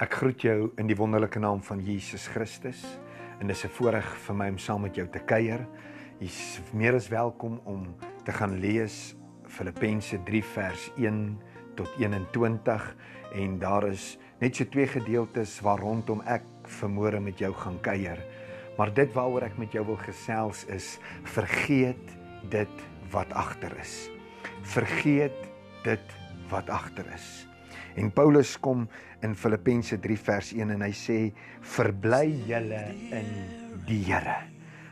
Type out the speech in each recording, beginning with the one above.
Ek groet jou in die wonderlike naam van Jesus Christus en dis 'n voorreg vir my om saam met jou te kuier. Jy's meer as welkom om te gaan lees Filippense 3 vers 1 tot 21 en daar is net so twee gedeeltes waar rondom ek vermoere met jou gaan kuier. Maar dit waaroor ek met jou wil gesels is vergeet dit wat agter is. Vergeet dit wat agter is. En Paulus kom in Filippense 3 vers 1 en hy sê verbly julle in die Here.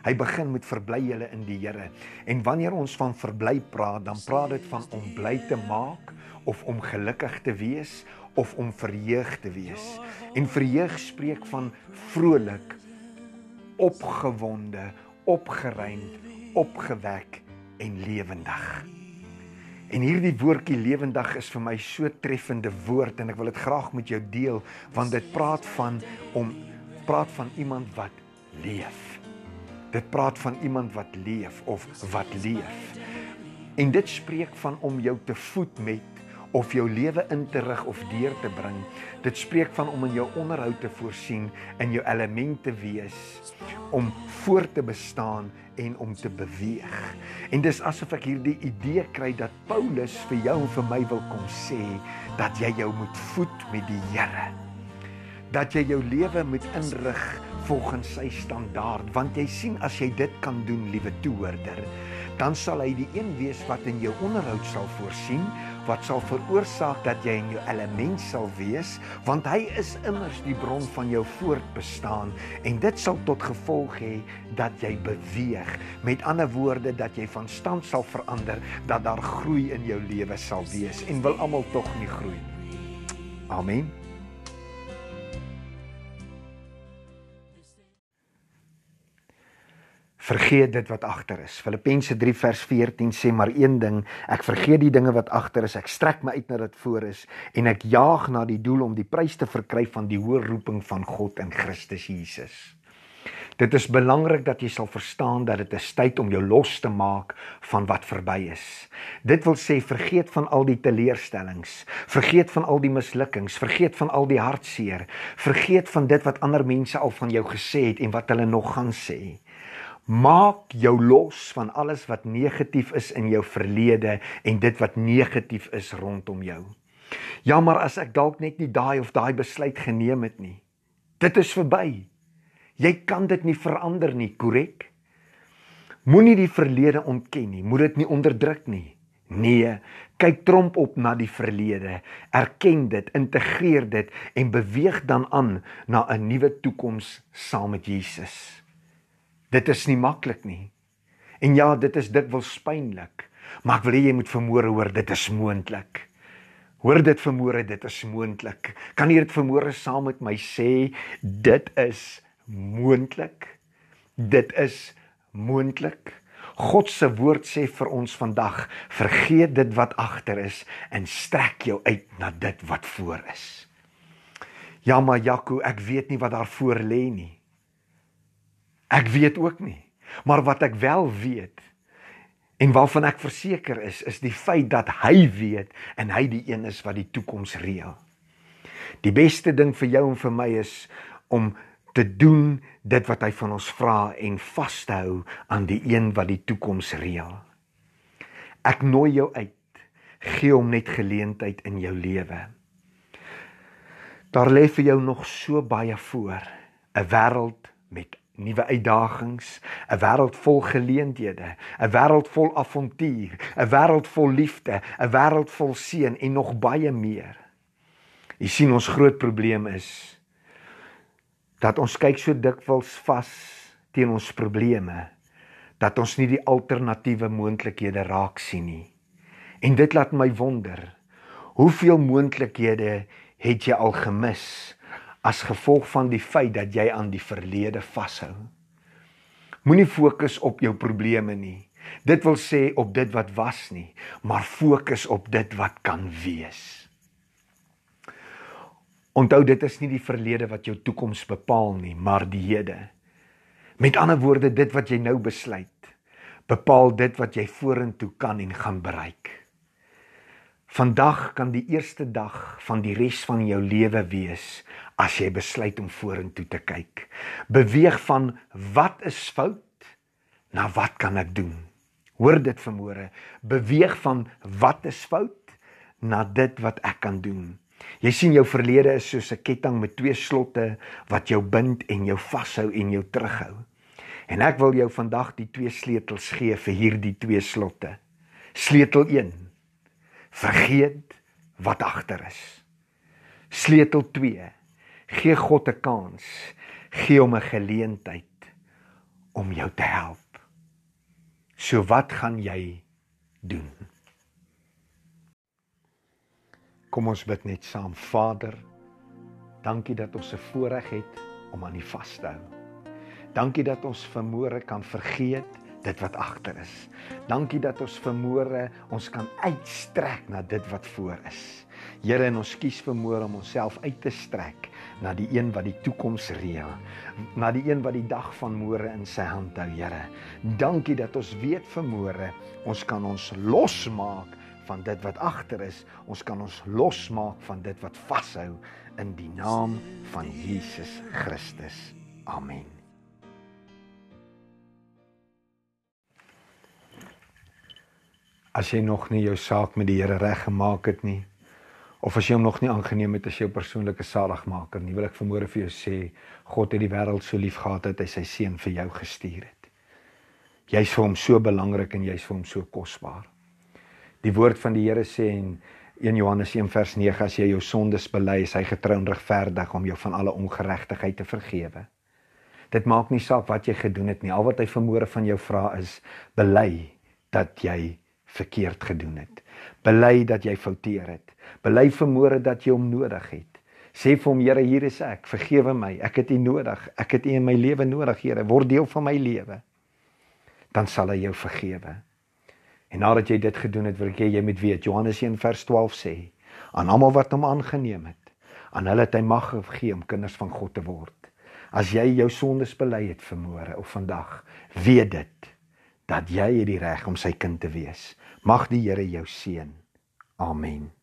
Hy begin met verbly julle in die Here. En wanneer ons van verbly praat, dan praat dit van om bly te maak of om gelukkig te wees of om verheug te wees. En verheug spreek van vrolik, opgewonde, opgeruimd, opgewek en lewendig. En hierdie woordjie lewendig is vir my so treffende woord en ek wil dit graag met jou deel want dit praat van om praat van iemand wat leef. Dit praat van iemand wat leef of wat leef. En dit spreek van om jou te voed met of jou lewe in te rig of deur te bring. Dit spreek van om in jou onderhoud te voorsien, in jou elemente wees, om voort te bestaan en om te beweeg. En dis asof ek hierdie idee kry dat Paulus vir jou en vir my wil kom sê dat jy jou moet voed met die Here. Dat jy jou lewe moet inrig volgens sy standaard, want jy sien as jy dit kan doen, liewe toehoorder, dan sal hy die een wees wat in jou onderhoud sal voorsien wat sal veroorsaak dat jy in jou element sal wees want hy is immers die bron van jou voortbestaan en dit sal tot gevolg hê dat jy beweeg. Met ander woorde dat jy van stand sal verander dat daar groei in jou lewe sal wees en wil almal tog nie groei amen Vergeet dit wat agter is. Filippense 3 vers 14 sê maar een ding, ek vergeet die dinge wat agter is. Ek strek my uit na dit voor is en ek jaag na die doel om die prys te verkry van die hoë roeping van God in Christus Jesus. Dit is belangrik dat jy sal verstaan dat dit 'n tyd om jou los te maak van wat verby is. Dit wil sê vergeet van al die teleurstellings, vergeet van al die mislukkings, vergeet van al die hartseer, vergeet van dit wat ander mense al van jou gesê het en wat hulle nog gaan sê. Maak jou los van alles wat negatief is in jou verlede en dit wat negatief is rondom jou. Ja, maar as ek dalk net nie daai of daai besluit geneem het nie. Dit is verby. Jy kan dit nie verander nie, korrek? Moenie die verlede ontken nie, moet dit nie onderdruk nie. Nee, kyk tromp op na die verlede, erken dit, integreer dit en beweeg dan aan na 'n nuwe toekoms saam met Jesus. Dit is nie maklik nie. En ja, dit is dikwels pynlik, maar ek wil hê jy moet vermoere hoor dit is moontlik. Hoor dit vermoere dit is moontlik. Kan jy dit vermoere saam met my sê dit is moontlik? Dit is moontlik. God se woord sê vir ons vandag, vergeet dit wat agter is en strek jou uit na dit wat voor is. Ja, maar Jaco, ek weet nie wat daar voor lê nie. Ek weet ook nie. Maar wat ek wel weet en waarvan ek verseker is, is die feit dat hy weet en hy die een is wat die toekoms reël. Die beste ding vir jou en vir my is om te doen dit wat hy van ons vra en vas te hou aan die een wat die toekoms reël. Ek nooi jou uit. Gee hom net geleentheid in jou lewe. Daar lê vir jou nog so baie voor, 'n wêreld met nuwe uitdagings, 'n wêreld vol geleenthede, 'n wêreld vol avontuur, 'n wêreld vol liefde, 'n wêreld vol seën en nog baie meer. Jy sien ons groot probleem is dat ons kyk so dikwels vas teen ons probleme dat ons nie die alternatiewe moontlikhede raak sien nie. En dit laat my wonder, hoeveel moontlikhede het jy al gemis? As gevolg van die feit dat jy aan die verlede vashou. Moenie fokus op jou probleme nie. Dit wil sê op dit wat was nie, maar fokus op dit wat kan wees. Onthou dit is nie die verlede wat jou toekoms bepaal nie, maar die hede. Met ander woorde, dit wat jy nou besluit, bepaal dit wat jy vorentoe kan en gaan bereik. Vandag kan die eerste dag van die res van jou lewe wees as jy besluit om vorentoe te kyk. Beweeg van wat is fout na wat kan ek doen? Hoor dit vanmôre. Beweeg van wat is fout na dit wat ek kan doen. Jy sien jou verlede is soos 'n ketting met twee slotte wat jou bind en jou vashou en jou terughou. En ek wil jou vandag die twee sleutels gee vir hierdie twee slotte. Sleutel 1: Vergeet wat agter is. Sleutel 2: Gee God 'n kans. Gee hom 'n geleentheid om jou te help. So wat gaan jy doen? Kom ons bid net saam. Vader, dankie dat ons 'n voorreg het om aan U vas te hou. Dankie dat ons vermoere kan vergeet dit wat agter is. Dankie dat ons vermoere ons kan uitstrek na dit wat voor is. Here, en ons kies vermoere om onsself uit te strek na die een wat die toekoms reël, na die een wat die dag van môre in sy hand hou, Here. Dankie dat ons weet vermoere ons kan ons losmaak van dit wat agter is. Ons kan ons losmaak van dit wat vashou in die naam van Jesus Christus. Amen. As jy nog nie jou saak met die Here reggemaak het nie of as jy hom nog nie aangeneem het as jou persoonlike saligmaker nie, wil ek vermoere vir jou sê God het die wêreld so lief gehad dat hy sy seun vir jou gestuur het. Jy's vir hom so belangrik en jy's vir hom so kosbaar. Die woord van die Here sê in 1 Johannes 1 vers 9 as jy jou sondes bely, is hy getrou en regverdig om jou van alle ongeregtigheid te vergewe. Dit maak nie saak wat jy gedoen het nie. Al wat hy vermoere van jou vra is bely dat jy verkeerd gedoen het. Bely dat jy fouteer het. Bely vermoere dat jy hom nodig het. Sê vir hom Here, hier is ek. Vergewe my. Ek het U nodig. Ek het U in my lewe nodig, Here. Word deel van my lewe. Dan sal hy jou vergewe. En nadat jy dit gedoen het, wil ek hê jy moet weet Johannes 1 vers 12 sê: "Aan almal wat hom aangeneem het, aan hulle het hy mag gegee om kinders van God te word." As jy jou sondes bely het vanmôre of vandag, weet dit dat jy het die reg om sy kind te wees. Mag die Here jou seën. Amen.